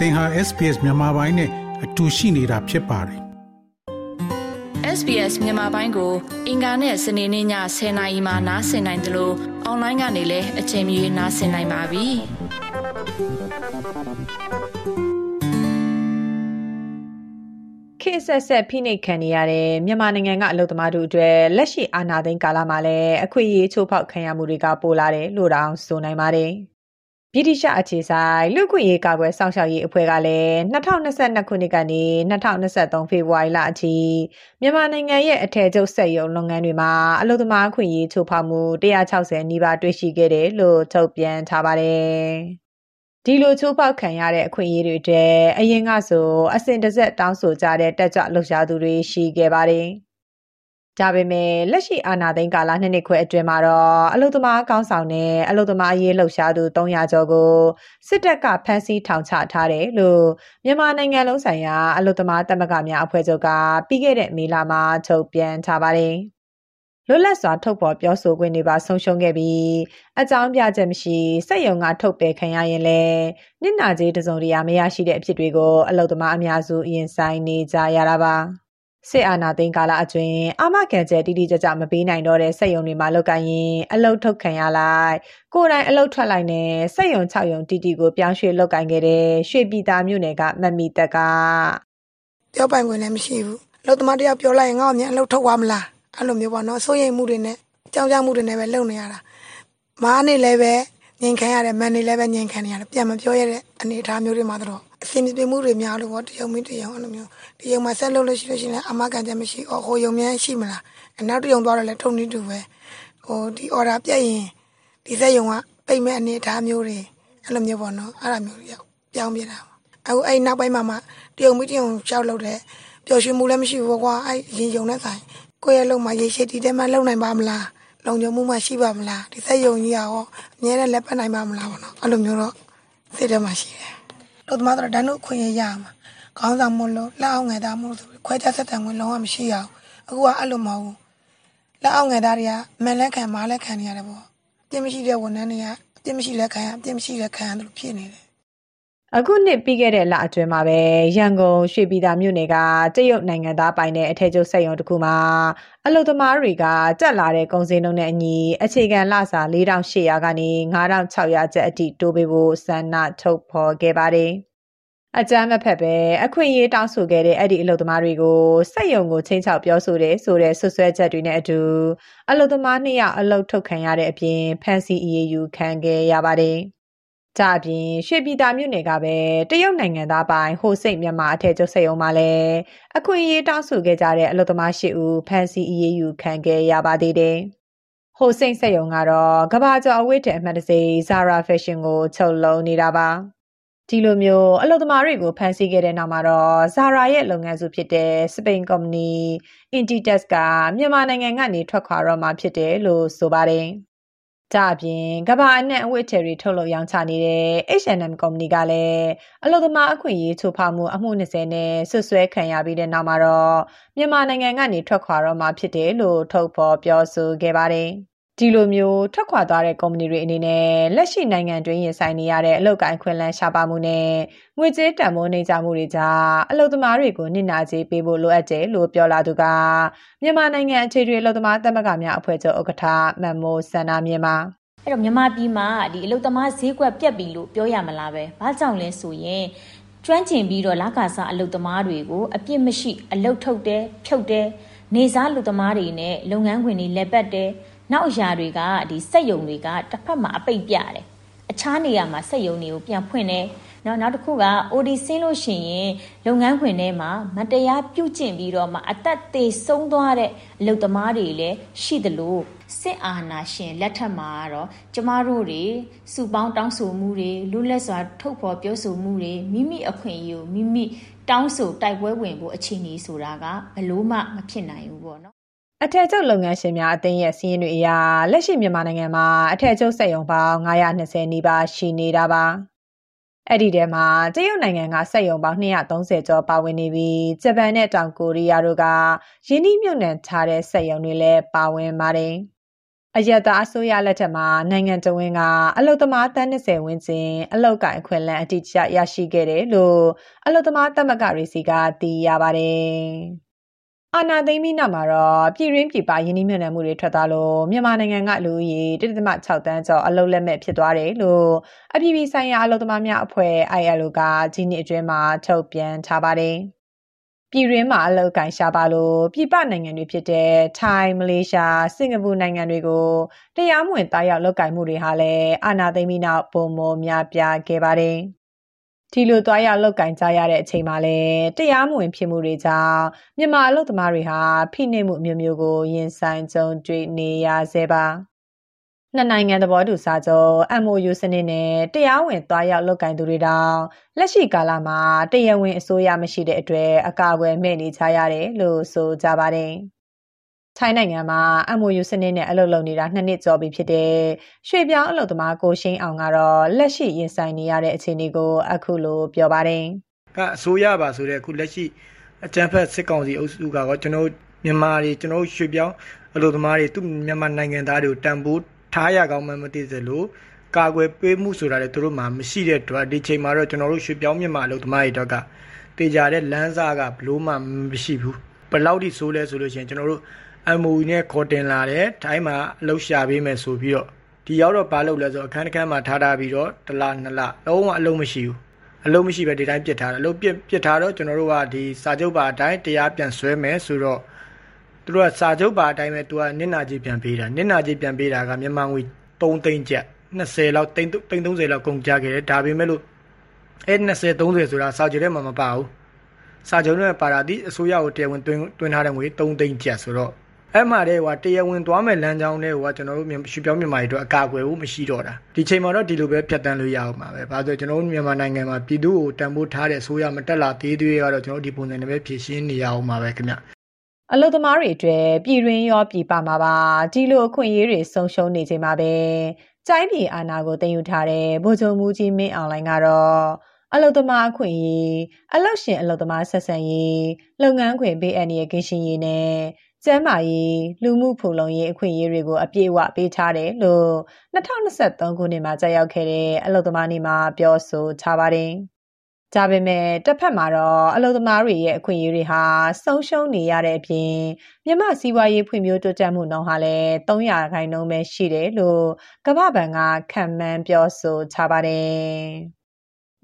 သင်ဟာ SPS မြန်မာပိုင်းနဲ့အတူရှိနေတာဖြစ်ပါတယ် SBS မြန်မာပိုင်းကို အင်ကာနဲ့စနေနေ့ည10:00နာရီမှနားဆင်နိုင်တယ်လို့အွန်လိုင်းကနေလည်းအချိန်မီနားဆင်နိုင်ပါပြီ။ခေတ်ဆက်ဆက်ဖိနှိပ်ခံနေရတဲ့မြန်မာနိုင်ငံကအလုပ်သမားတို့အတွက်လက်ရှိအာဏာသိမ်းကာလမှာလည်းအခွင့်အရေးချိုးဖောက်ခံရမှုတွေကပိုလာတယ်လို့တောင်ဆိုနိုင်ပါတယ်။ ဗြိတိရှအခြေဆိုင်လူခွင့်ရေးကာကွယ်စောင့်ရှောက်ရေးအဖွဲ့ကလည်း2022ခုနှစ်ကနေ2023ဖေဖော်ဝါရီလအထိမြန်မာနိုင်ငံရဲ့အထည်ချုပ်စက်ရုံလုပ်ငန်းတွေမှာအလုပ်သမားခွင့်ရေးချိုးဖောက်မှု160နီးပါးတွေ့ရှိခဲ့တယ်လို့ထုတ်ပြန်ထားပါတယ်။ဒီလိုချိုးဖောက်ခံရတဲ့အခွင့်အရေးတွေအတွက်အရင်ကဆိုအစဉ်တစိုက်တောင်းဆိုကြတဲ့တက်ကြွလှုပ်ရှားသူတွေရှိခဲ့ပါတယ်။ ဒါပေမဲ့လက်ရှိအာဏာသိမ်းကာလနှစ်နှစ်ခွဲအတွင်းမှာတော့အလုသမားကောင်းဆောင်နဲ့အလုသမားရေးလှုပ်ရှားသူ300ကျော်ကိုစစ်တပ်ကဖမ်းဆီးထောင်ချထားတယ်လို့မြန်မာနိုင်ငံလုံးဆိုင်ရာအလုသမားတမကများအဖွဲ့ချုပ်ကပြီးခဲ့တဲ့မေလမှာထုတ်ပြန်ထားပါတယ်။လွတ်လပ်စွာထုတ်ဖော်ပြောဆိုခွင့်တွေပါဆုံးရှုံးခဲ့ပြီးအကြောင်းပြချက်မရှိစက်ယုံကထုတ်ပယ်ခံရရင်လည်းနစ်နာကြေးတစုံတရာမရရှိတဲ့အဖြစ်တွေကိုအလုသမားအများစုရင်ဆိုင်နေကြရတာပါ။ စစ်အာဏာသိမ်းကာလအတွင်းအာမခံချက်တိတိကျကျမပေးနိုင်တော့တဲ့စက်ရုံတွေမှာလောက်ကိုင်းရင်အလုတ်ထုတ်ခံရလိုက်ကိုယ်တိုင်အလုတ်ထွက်လိုက်နဲ့စက်ရုံ6ရုံတိတိကိုပြောင်းရွှေ့လောက်ကိုင်းခဲ့တဲ့ရွှေပြည်သားမြို့နယ်ကမမီတက်ကပြောပိုင်ခွင့်လည်းမရှိဘူးအလုတ်သမားတယောက်ပြောလိုက်ရင်ငါ့အမြင်အလုတ်ထုတ်သွားမလားအဲ့လိုမျိုးပေါ့နော်စိုးရိမ်မှုတွေနဲ့ကြောက်ကြမှုတွေနဲ့ပဲလုံနေရတာမားနေလည်းပဲ ငင်ခံရတယ်မန်နေလည်းပဲငင်ခံနေရတယ်ပြန်မပြောရတဲ့အနေအထားမျိုးတွေမှာတော့အဆင်ပြေမှုတွေများလို့ပေါ့တရုံမင်းတရုံအဲ့လိုမျိုးတရုံမှာဆက်လုပ်လို့ရှိလို့ရှိရင်အမကန်ချက်မရှိအော်ဟိုယုံမြန်ရှိမလားနောက်တရုံသွားတော့လည်းထုံနေတူပဲဟိုဒီ order ပြတ်ရင်ဒီစက်ယုံကပိတ်မဲ့အနေအထားမျိုးတွေအဲ့လိုမျိုးပေါ့နော်အဲ့လိုမျိုးတွေပြောင်းပြတာအခုအဲ့နောက်ပိုင်းမှာမှတရုံမင်းတရုံရှောက်လုပ်တဲ့ပျော်ရွှင်မှုလည်းမရှိဘူးကွာအဲ့ရင်ယုံတဲ့ဆိုင်ကိုယ့်ရဲ့လုံမှာရေရှိတီတဲမှာလုံနိုင်ပါမလား လုံခြုံမှုမှရှိပါမလားဒီစက်ယုံကြီးရောအမြဲတမ်းလက်ပတ်နိုင်ပါမလားပေါ့နော်အဲ့လိုမျိုးတော့စိတ်ထဲမှာရှိတယ်လို့သမားတို့တန်းတို့ခွင့်ရရမှာခေါင်းဆောင်မလို့လက်အောက်ငယ်သားမလို့ဆိုခွဲခြားဆက်တံဝင်လုံးဝမရှိရအောင်အခုကအဲ့လိုမဟုတ်ဘူးလက်အောက်ငယ်သားတွေကမန်လက်ခံမားလက်ခံနေရတယ်ပေါ့ပြင်းမရှိတဲ့ဝန်ထမ်းတွေကအပြင်းမရှိလက်ခံရအပြင်းမရှိလက်ခံရတယ်လို့ဖြစ်နေတယ် အခုနှစ်ပြီးခဲ့တဲ့လအတွင်းမှာပဲရန်ကုန်ရွှေပြည်သာမြို့နယ်ကတရုတ်နိုင်ငံသားပိုင်တဲ့အထက်ကျုပ်စက်ရုံတစ်ခုမှာအလုသမားတွေကတက်လာတဲ့ကုန်စည်နှုန်းနဲ့အညီအခြေခံလစာ4800ကနေ9600ကျပ်အထိတိုးပေးဖို့ဆန္ဒထုတ်ဖော်ခဲ့ပါတယ်။အကြမ်းမဖက်ပဲအခွင့်အရေးတောင်းဆိုခဲ့တဲ့အဲ့ဒီအလုသမားတွေကိုစက်ရုံကိုချင်းချောက်ပြောဆိုတဲ့ဆိုတဲ့ဆွဆွဲချက်တွေနဲ့အတူအလုသမားနှစ်ယောက်အလုထုတ်ခံရတဲ့အပြင်ဖမ်းဆီးအရေးယူခံခဲ့ရပါတယ်။ ဒါအပြင်ရွှေပြည်သာမြို့နယ်ကပဲတရုတ်နိုင်ငံသားပိုင်ဟိုစိတ်မြန်မာအထက်ကျုပ်စက်ရုံမှာလည်းအခွင့်အရေးတောင်းဆိုခဲ့ကြတဲ့အလုပ်သမား၈ဦးဖမ်းဆီးအရေးယူခံခဲ့ရပါသေးတယ်။ဟိုစိတ်စက်ရုံကတော့ကဘာကျော်အဝတ်တဲ့အမှတ်တစေး Zara Fashion ကိုချုပ်လုံးနေတာပါ။ဒီလိုမျိုးအလုပ်သမားတွေကိုဖမ်းဆီးခဲ့တဲ့နောက်မှာတော့ Zara ရဲ့လုပ်ငန်းစုဖြစ်တဲ့စပိန်ကုမ္ပဏီ Inditex ကမြန်မာနိုင်ငံကနေထွက်ခွာတော့မှာဖြစ်တယ်လို့ဆိုပါတယ်။ ဒါအပြင်ကဘာအနှံ့အဝတ်အထည်တွေထုတ်လုပ်ရောင်းချနေတဲ့ H&M ကုမ္ပဏီကလည်းအလုပ်သမားအခွင့်အရေးချိုးဖောက်မှုအမှု20နဲ့ဆွဆွဲခံရပြီးတဲ့နောက်မှာတော့မြန်မာနိုင်ငံကနေထွက်ခွာတော့မှာဖြစ်တယ်လို့ထုတ်ဖော်ပြောဆိုခဲ့ပါတယ်။ ဒီလိုမျိုးထွက်ခွာသွားတဲ့ကုမ္ပဏီတွေအနေနဲ့လက်ရှိနိုင်ငံတွင်းရင်ဆိုင်နေရတဲ့အလုပ်ကိုင်ခွင့်လန်းရှားပါမှုနဲ့ငွေကြေးတန်ဖိုးနှိမ့်ချမှုတွေကြောင့်အလုပ်သမားတွေကိုနစ်နာကြေးပေးဖို့လိုအပ်တယ်လို့ပြောလာသူကမြန်မာနိုင်ငံအခြေထွေအလုပ်သမားသမဂ္ဂများအဖွဲ့ချုပ်ဥက္ကဋ္ဌမန်မိုးစန္ဒမြင်ပါအဲ့တော့မြန်မာပြည်မှာဒီအလုပ်သမားဈေးကွက်ပြက်ပြီလို့ပြောရမလားပဲ။ဘာကြောင့်လဲဆိုရင်ကျွမ်းကျင်ပြီးတော့လကာစားအလုပ်သမားတွေကိုအပြစ်မရှိအလုပ်ထုတ်တယ်ဖြုတ်တယ်နေစားလူသမားတွေနဲ့လုပ်ငန်းခွင်တွေလက်ပတ်တယ် နောက်အရာတွေကဒီစက်ယုံတွေကတစ်ဖက်မှာအပိတ်ပြတယ်အခြားနေရာမှာစက်ယုံတွေကိုပြန်ဖွင့်တယ်နော်နောက်တစ်ခုက OD ဆင်းလို့ရှိရင်လုပ်ငန်းခွင်ထဲမှာမတရားပြုကျင့်ပြီးတော့မှအသက်သေးဆုံးသွားတဲ့အလုပ်သမားတွေလည်းရှိသလိုစစ်အာဏာရှင်လက်ထက်မှာတော့ကျမတို့တွေစုပေါင်းတောင်းဆိုမှုတွေလူလက်စွာထုတ်ဖော်ပြောဆိုမှုတွေမိမိအခွင့်အရေးကိုမိမိတောင်းဆိုတိုက်ပွဲဝင်ဖို့အခြေအနေဆိုတာကဘလို့မှမဖြစ်နိုင်ဘူးပေါ့နော် အထက်ချုပ်လုပ်ငန်းရှင်များအသင်းရဲ့စီးရင်တွေအရလက်ရှိမြန်မာနိုင်ငံမှာအထက်ချုပ်စက်ရုံပေါင်း920နီးပါးရှိနေတာပါအဲ့ဒီထဲမှာတရုတ်နိုင်ငံကစက်ရုံပေါင်း230ကျော်ပါဝင်နေပြီးဂျပန်နဲ့တောင်ကိုရီးယားတို့ကယင်းနှိမ့်မြုပ်နှံထားတဲ့စက်ရုံတွေလည်းပါဝင်ပါတယ်အယက်သားအစိုးရလက်ထက်မှာနိုင်ငံတော်ဝန်ကအလုသမားတန်း20ဝန်းကျင်အလောက်ကိုင်ခွင့်လန်းအတိအကျရရှိခဲ့တယ်လို့အလုသမားသမဂ္ဂရေးစီကသိရပါတယ်။ အာနာသိမ့်ပြီးနောက်မှာတော့ပြည်ရင်းပြည်ပယင်းနှိမ့်မြမှုတွေထွက်သွားလို့မြန်မာနိုင်ငံကလူဦးရေ1.6တန်းကျော်အလုလက်မဲ့ဖြစ်သွားတယ်လို့အပြည်ပြည်ဆိုင်ရာအလုသမားများအဖွဲ့ ILO ကဒီနှစ်အတွင်းမှာထုတ်ပြန်ထားပါတယ်။ပြည်တွင်းမှာအလုပ်ကိုင်ရှားပါလို့ပြည်ပနိုင်ငံတွေဖြစ်တဲ့ထိုင်းမလေးရှားစင်ကာပူနိုင်ငံတွေကိုတရားမဝင်တားရောက်လုပ်ကိုင်မှုတွေဟာလည်းအာဏာသိမ်းပြီးနောက်ပုံမများပြားခဲ့ပါတယ်။ ဒီလိုသွားရောက်လုပ်ကင်ကြရတဲ့အချိန်မှာလည်းတရားမဝင်ဖြစ်မှုတွေကြောင့်မြန်မာအလုပ်သမားတွေဟာဖိနှိပ်မှုမျိုးမျိုးကိုရင်ဆိုင်ကြုံတွေ့နေရဆဲပါ။နှစ်နိုင်ငံသဘောတူစာချုပ် MOU စနစ်နဲ့တရားဝင်သွားရောက်လုပ်ကင်သူတွေတောင်လက်ရှိကာလမှာတရားဝင်အစိုးရမရှိတဲ့အတွက်အကာအကွယ်မဲ့နေကြရတယ်လို့ဆိုကြပါတယ်။ ထိုင်းနိုင်ငံမှာ MOU စနစ်နဲ့အလုပ်လုပ်နေတာနှစ်နှစ်ကျော်ပြီဖြစ်တဲ့ရွှေပြောင်းအလုပ်သမား ကိုရှင်းအောင်ကတော့ လက်ရှိရင်ဆိုင်နေရတဲ့ အခြေအနေကို အခုလိုပြောပါတယ်။ကအစိုးရပါဆိုတဲ့ အခုလက်ရှိ အကြံဖက်စစ်ကောင်စီအုပ်စုကတော့ကျွန်တော်မြန်မာတွေ ကျွန်တော်ရွှေပြောင်းအလုပ်သမားတွေ သူမြန်မာနိုင်ငံသားတွေကို တန်ဖိုးထားရကောင်းမှမသိသလို ကာကွယ်ပေးမှုဆိုတာလည်း သူတို့မှမရှိတဲ့အတွက် ဒီချိန်မှာတော့ ကျွန်တော်တို့ ရွှေပြောင်းမြန်မာအလုပ်သမားတွေတော့ကတေကြတဲ့လမ်းစာကဘလို့မှမရှိဘူးဘလောက်ထိဆိုးလဲဆိုလို့ရှိရင် ကျွန်တော်တို့ MOU နဲ့ခေါ်တင်လာတယ်တိုင်းမှာအလုပ်ရှာပေးမယ်ဆိုပြီးတော့ဒီရောက်တော့ဘာလုပ်လဲဆိုအခန်းတစ်ခန်းမှာထားထားပြီးတော့တစ်လနှစ်လလုံးဝအလုပ်မရှိဘူးအလုပ်မရှိပဲဒီတိုင်းပြစ်ထားတယ်အလုပ်ပြစ်ပြစ်ထားတော့ကျွန်တော်တို့ကဒီစာချုပ်ပါအတိုင်းတရားပြန်ဆွဲမယ်ဆိုတော့သူတို့ကစာချုပ်ပါအတိုင်းပဲသူကနစ်နာကြီးပြန်ပေးတာနစ်နာကြီးပြန်ပေးတာကမြန်မာငွေ3သိန်းကျပ်20လောက်သိန်း30လောက်ကုန်ကြခဲ့တယ်ဒါပေမဲ့လို့အဲ20 30ဆိုတာစာချုပ်ထဲမှာမပါဘူးစာချုပ်ထဲမှာပါတာဒီအစိုးရကိုတရားဝင်တွင်းတွင်းထားတဲ့ငွေ3သိန်းကျပ်ဆိုတော့ အဲ့မှာတဲ့ဟိုတရားဝင်သွားမဲ့လမ်းကြောင်းတဲ့ဟိုကကျွန်တော်တို့ရွှေပြောင်းမြန်မာတွေတို့အကာအကွယ်ဖို့မရှိတော့တာဒီချိန်မှာတော့ဒီလိုပဲဖြတ်တန်းလို့ရအောင်ပါပဲဘာလို့ကျွန်တော်တို့မြန်မာနိုင်ငံမှာပြည်သူ့ကိုတန်ဖိုးထားတဲ့အစိုးရမတက်လာသေးသေးကတော့ကျွန်တော်တို့ဒီပုံစံနဲ့ပဲဖြည့်ရှင်းနေရအောင်ပါပဲခင်ဗျအလုသမားတွေအတွက်ပြည်တွင်းရောပြည်ပမှာပါဒီလိုအခွင့်အရေးတွေဆုံးရှုံးနေချိန်မှာပဲကျိုင်းပြည်အာဏာကိုတင်ယူထားတဲ့ဗိုလ်ချုပ်မူကြီးမင်းအောင်လှိုင်ကတော့အလုသမားအခွင့်အရေးအလုရှင်အလုသမားဆက်ဆံရေးလုပ်ငန်းခွင်ပေးအပ်နေတဲ့ကင်းရှင်ရေးနဲ့ ကျန်းမာရေးလူမှုဖူလုံရေးအခွင့်အရေးတွေကိုအပြည့်အဝပေးထားတယ်လို့2023ခုနှစ်မှာကြာရောက်ခဲ့တဲ့အလုသမားနေ့မှာပြောဆိုထားပါတယ်။ဒါပေမဲ့တစ်ဖက်မှာတော့အလုံသမားတွေရဲ့အခွင့်အရေးတွေဟာဆုံးရှုံးနေရတဲ့အပြင်မြမစီးပွားရေးဖွံ့ဖြိုးတိုးတက်မှုနှုန်းဟာလည်း300ခိုင်နှုန်းပဲရှိတယ်လို့ကမ္ဘာ့ဘဏ်ကခံမှန်းပြောဆိုထားပါတယ်။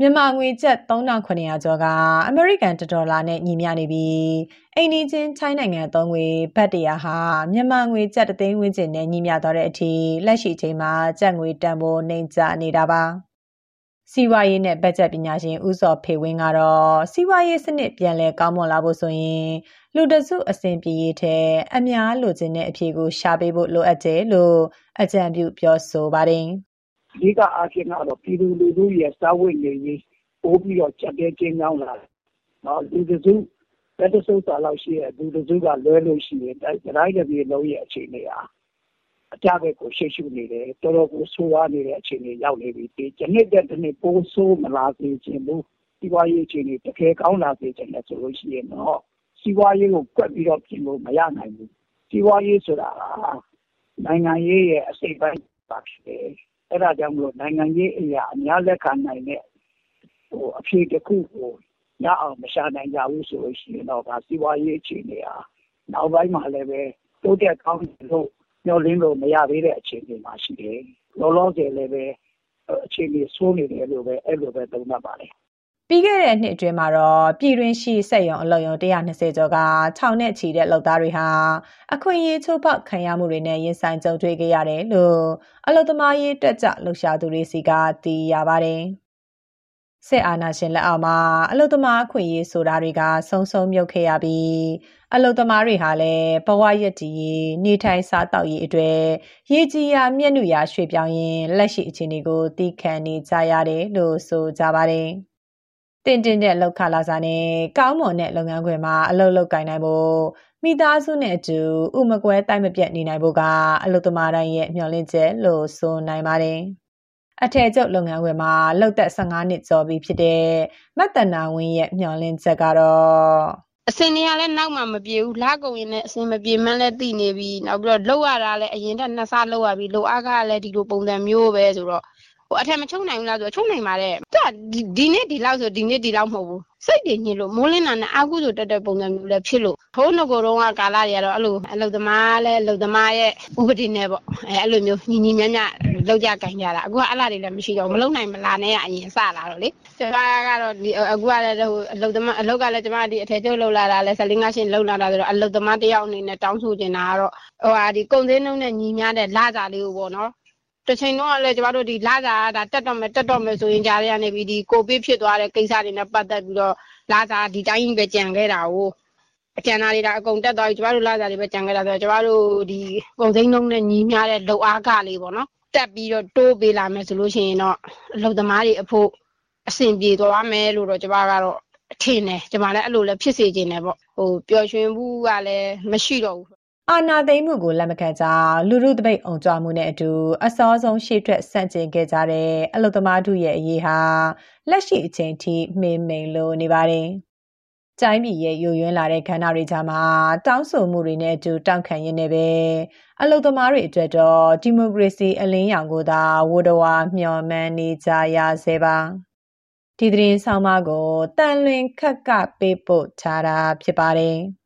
မြန်မာငွေကျပ်3900ကျော်ကအမေရိကန်ဒေါ်လာနဲ့ညီမျှနေပြီးအိန္ဒိချင်းချိုင်းနိုင်ငံသုံးငွေဘတ်တရာဟာမြန်မာငွေကျပ်တသိန်းဝန်းကျင်နဲ့ညီမျှသွားတဲ့အထိလက်ရှိချိန်မှာကျပ်ငွေတန်ဖိုးနှိမ့်ကျနေတာပါ။စီးပွားရေးနဲ့ဘတ်ဂျက်ပညာရှင်ဦးစောဖေဝင်းကတော့စီးပွားရေးစနစ်ပြန်လည်ကောင်းမွန်လာဖို့ဆိုရင်လူတစုအစဉ်ပြေရေးထဲအများလိုချင်တဲ့အဖြေကိုရှာပေးဖို့လိုအပ်တယ်လို့အကြံပြုပြောဆိုပါတယ်။ ဒီကအားဖြင့်တော့ပြည်သူလူထုရဲ့စာဝတ်နေရေးပိုးပြီးတော့ချက်တဲကျင်းကြောင်းလာတယ်။နော်လူတစုလက်တဆုပ်စာလောက်ရှိတဲ့လူတစုကလွဲလို့ရှိရင်တိုင်းတိုင်းပြည်လုံးရဲ့အခြေအနေဟာအကြဘက်ကိုရှေ့ရှုနေတယ်တော်တော်ကိုဆိုးဝါးနေတဲ့အခြေအနေရောက်နေပြီဒီညနှစ်တဲ့တစ်နှစ်ပိုးဆိုးမလာစေချင်ဘူးစီးပွားရေးအခြေအနေတကယ်ကောင်းလာစေချင်တယ်ဆိုလို့ရှိရင်တော့စီးပွားရေးကိုကွက်ပြီးတော့ပြင်လို့မရနိုင်ဘူးစီးပွားရေးဆိုတာကနိုင်ငံရေးရဲ့အစိတ်ပိုင်းပါဖြစ်တယ် အဲ့ဒါကြောင့်မလို့နိုင်ငံရေးအရာအများလက်ခံနိုင်တဲ့ဟိုအဖြေတစ်ခုကိုရအောင်မရှာနိုင်ကြဘူးဆိုလို့ရှိရင်တော့ဒါစီးပွားရေးအခြေအနေဟာနောက်ပိုင်းမှာလည်းပဲတိုးတက်ကောင်းလို့မျှော်လင့်လို့မရသေးတဲ့အခြေအနေမှာရှိတယ်။လောလောဆယ်လည်းပဲအခြေအနေဆိုးနေတယ်လို့ပဲအဲ့လိုပဲသုံးသပ်ပါတယ်။ ပြီးခဲ့တဲ့နှစ်အတွင်းမှာတော့ပြည်တွင်းရှိစက်ရုံအလုပ်ရုံ120ကျော်ကထောင်နဲ့ချီတဲ့လုပ်သားတွေဟာအခွင့်အရေးချိုးဖောက်ခံရမှုတွေနဲ့ရင်ဆိုင်ကြုံတွေ့ခဲ့ရတယ်လို့အလုပ်သမားရေးတက်ကြလှုပ်ရှားသူတွေစီကသိရပါတယ်။စစ်အာဏာရှင်လက်အောက်မှာအလုသမားအခွင့်အရေးဆိုတာတွေကဆုံးဆုံးမြုပ်ခဲ့ရပြီးအလုသမားတွေဟာလည်းဘဝရည်တည်နေထိုင်စားတောက်ရေးအတွက်ရေကြီးရာမျက်နှာရာရွှေ့ပြောင်းရင်းလက်ရှိအခြေအနေကိုသိခံနေကြရတယ်လို့ဆိုကြပါတယ်။ တင်တင်တဲ့လောက်ခလာစားနဲ့ကောင်းမွန်တဲ့လုပ်ငန်းခွင်မှာအလုပ်လုပ်ကိုင်နိုင်ဖို့မိသားစုနဲ့အတူဥမကွဲတိုက်မပြတ်နေနိုင်ဖို့ကအလုသမားတိုင်းရဲ့မျှော်လင့်ချက်လို့ဆိုနိုင်ပါတယ်။အထည်ချုပ်လုပ်ငန်းခွင်မှာလှုပ်သက်15နှစ်ကျော်ပြီဖြစ်တဲ့မတ်တနာဝင်းရဲ့မျှော်လင့်ချက်ကတော့အစင်တွေကလည်းနောက်မှမပြေဘူးလာကုန်ရင်လည်းအစင်မပြေမှန်းလည်းသိနေပြီနောက်ပြီးတော့လှုပ်ရတာလည်းအရင်ကနှစ်ဆလှုပ်ရပြီလှုပ်အားကလည်းဒီလိုပုံစံမျိုးပဲဆိုတော့ ဟိုအထက်မချုံနိုင်ဘူးလားဆိုတော့ချုံနိုင်ပါတယ်သူကဒီနေ့ဒီလောက်ဆိုဒီနေ့ဒီလောက်မဟုတ်ဘူးစိတ်တွေညစ်လို့မိုးလင်းတာနဲ့အာကုဆိုတက်တဲ့ပုံစံမျိုးလည်းဖြစ်လို့ဘိုးနှကိုတော့ကကာလာတွေကတော့အဲ့လိုအလုသမားလည်းအလုသမားရဲ့ဥပဒေနဲ့ပေါ့အဲအဲ့လိုမျိုးညီညီမြမြလောက်ကြကင်ကြတာအခုကအဲ့လားတွေလည်းမရှိတော့မလုံနိုင်မလာနဲ့အရင်စလာတော့လေကျွန်မကတော့ဒီအခုကလည်းဟိုအလုသမားအလုကလည်းကျွန်မဒီအထည်ချုပ်လောက်လာတာလဲဆက်လင်းကရှင်လောက်လာတာဆိုတော့အလုသမားတယောက်အနေနဲ့တောင်းဆိုချင်တာကတော့ဟိုဟာဒီကုံစင်းနှုံးနဲ့ညီများတဲ့လာစာလေးကိုပေါ့နော် တစ်ချိန်တော့လည်းကျမတို့ဒီလာစာဒါတက်တော့မယ်တက်တော့မယ်ဆိုရင်ကြားရနေပြီဒီကိုဗစ်ဖြစ်သွားတဲ့ကိစ္စတွေနဲ့ပတ်သက်ပြီးတော့လာစာဒီတိုင်းပဲကြံခဲ့တာကိုအကျန်တာတွေဒါအကုန်တက်သွားပြီကျမတို့လာစာတွေပဲကြံခဲ့တာဆိုတော့ကျမတို့ဒီကုန်စိမ်းလုံးနဲ့ညီများတဲ့လုံအားကလေးပေါ့နော်တက်ပြီးတော့တိုးပေးလာမယ်ဆိုလို့ရှိရင်တော့အလုံသမားတွေအဖို့အဆင်ပြေသွားမယ်လို့တော့ကျမကတော့အထင်တယ်ကျမလည်းအဲ့လိုလည်းဖြစ်စေခြင်းတယ်ပေါ့ဟိုပျော်ရွှင်မှုကလည်းမရှိတော့ဘူး အာနာသိမ့်မှုကိုလက်မခံကြောင်းလူမှုတပိတ်အောင်ကြွမှုနဲ့အတူအစောဆုံးရှေ့ထွက်ဆန့်ကျင်ခဲ့ကြတဲ့အလုသမားတို့ရဲ့အရေးဟာလက်ရှိအချိန်ထိမှင်မိန်လို့နေပါတယ်။ကျိုင်းပြည်ရဲ့ယိုယွင်းလာတဲ့ခန္ဓာတွေကြားမှာတောင်းဆိုမှုတွေနဲ့အတူတောင့်ခံရင်းနဲ့ပဲအလုသမားတွေအတွက်တော့ဒီမိုကရေစီအလင်းရောင်ကိုသာဝဒဝါမျှော်မှန်းနေကြရစေပါ။ဒီသတင်းဆောင်မကိုတန်လွင်ခက်ကပေးပို့ထားတာဖြစ်ပါတယ်။